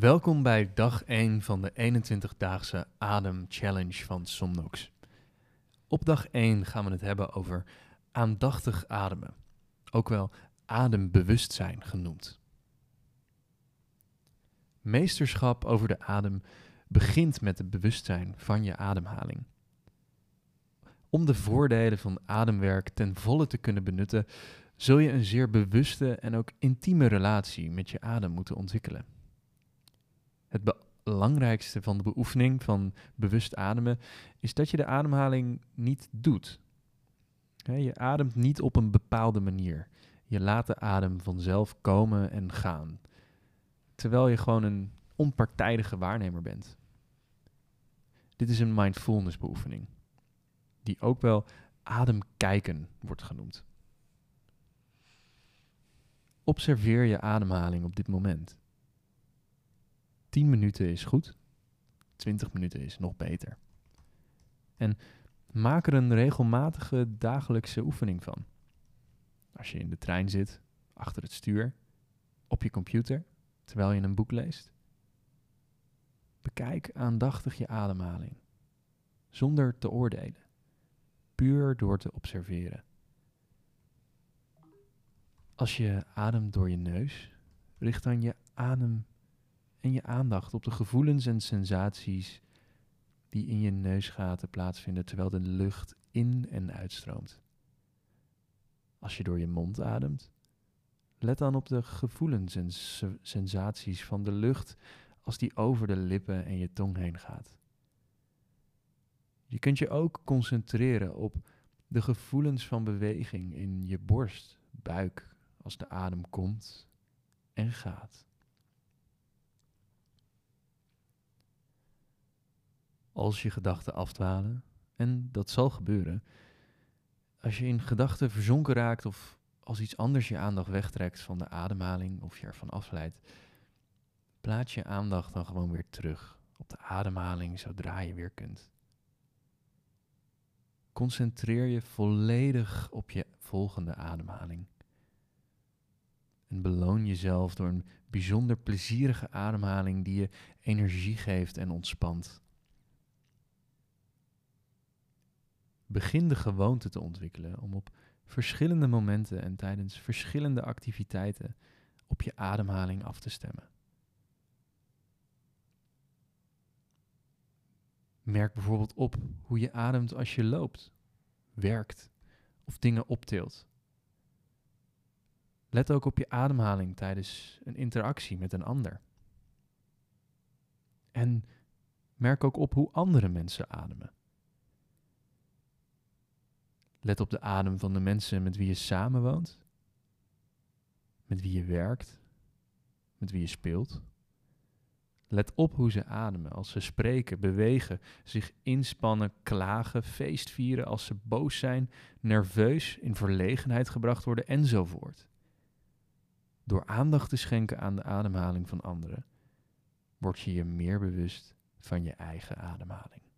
Welkom bij dag 1 van de 21-daagse Adem Challenge van Somnox. Op dag 1 gaan we het hebben over aandachtig ademen, ook wel adembewustzijn genoemd. Meesterschap over de adem begint met het bewustzijn van je ademhaling. Om de voordelen van ademwerk ten volle te kunnen benutten, zul je een zeer bewuste en ook intieme relatie met je adem moeten ontwikkelen. Het belangrijkste van de beoefening van bewust ademen is dat je de ademhaling niet doet. je ademt niet op een bepaalde manier. Je laat de adem vanzelf komen en gaan. Terwijl je gewoon een onpartijdige waarnemer bent. Dit is een mindfulness beoefening, die ook wel ademkijken wordt genoemd. Observeer je ademhaling op dit moment. 10 minuten is goed, 20 minuten is nog beter. En maak er een regelmatige dagelijkse oefening van. Als je in de trein zit, achter het stuur, op je computer, terwijl je een boek leest. Bekijk aandachtig je ademhaling, zonder te oordelen, puur door te observeren. Als je ademt door je neus, richt dan je adem en je aandacht op de gevoelens en sensaties die in je neusgaten plaatsvinden terwijl de lucht in en uitstroomt. Als je door je mond ademt, let dan op de gevoelens en sensaties van de lucht als die over de lippen en je tong heen gaat. Je kunt je ook concentreren op de gevoelens van beweging in je borst, buik, als de adem komt en gaat. Als je gedachten afdwalen, en dat zal gebeuren, als je in gedachten verzonken raakt of als iets anders je aandacht wegtrekt van de ademhaling of je ervan afleidt, plaats je aandacht dan gewoon weer terug op de ademhaling zodra je weer kunt. Concentreer je volledig op je volgende ademhaling. En beloon jezelf door een bijzonder plezierige ademhaling die je energie geeft en ontspant. Begin de gewoonte te ontwikkelen om op verschillende momenten en tijdens verschillende activiteiten op je ademhaling af te stemmen. Merk bijvoorbeeld op hoe je ademt als je loopt, werkt of dingen optilt. Let ook op je ademhaling tijdens een interactie met een ander. En merk ook op hoe andere mensen ademen. Let op de adem van de mensen met wie je samenwoont, met wie je werkt, met wie je speelt. Let op hoe ze ademen als ze spreken, bewegen, zich inspannen, klagen, feestvieren als ze boos zijn, nerveus, in verlegenheid gebracht worden enzovoort. Door aandacht te schenken aan de ademhaling van anderen, word je je meer bewust van je eigen ademhaling.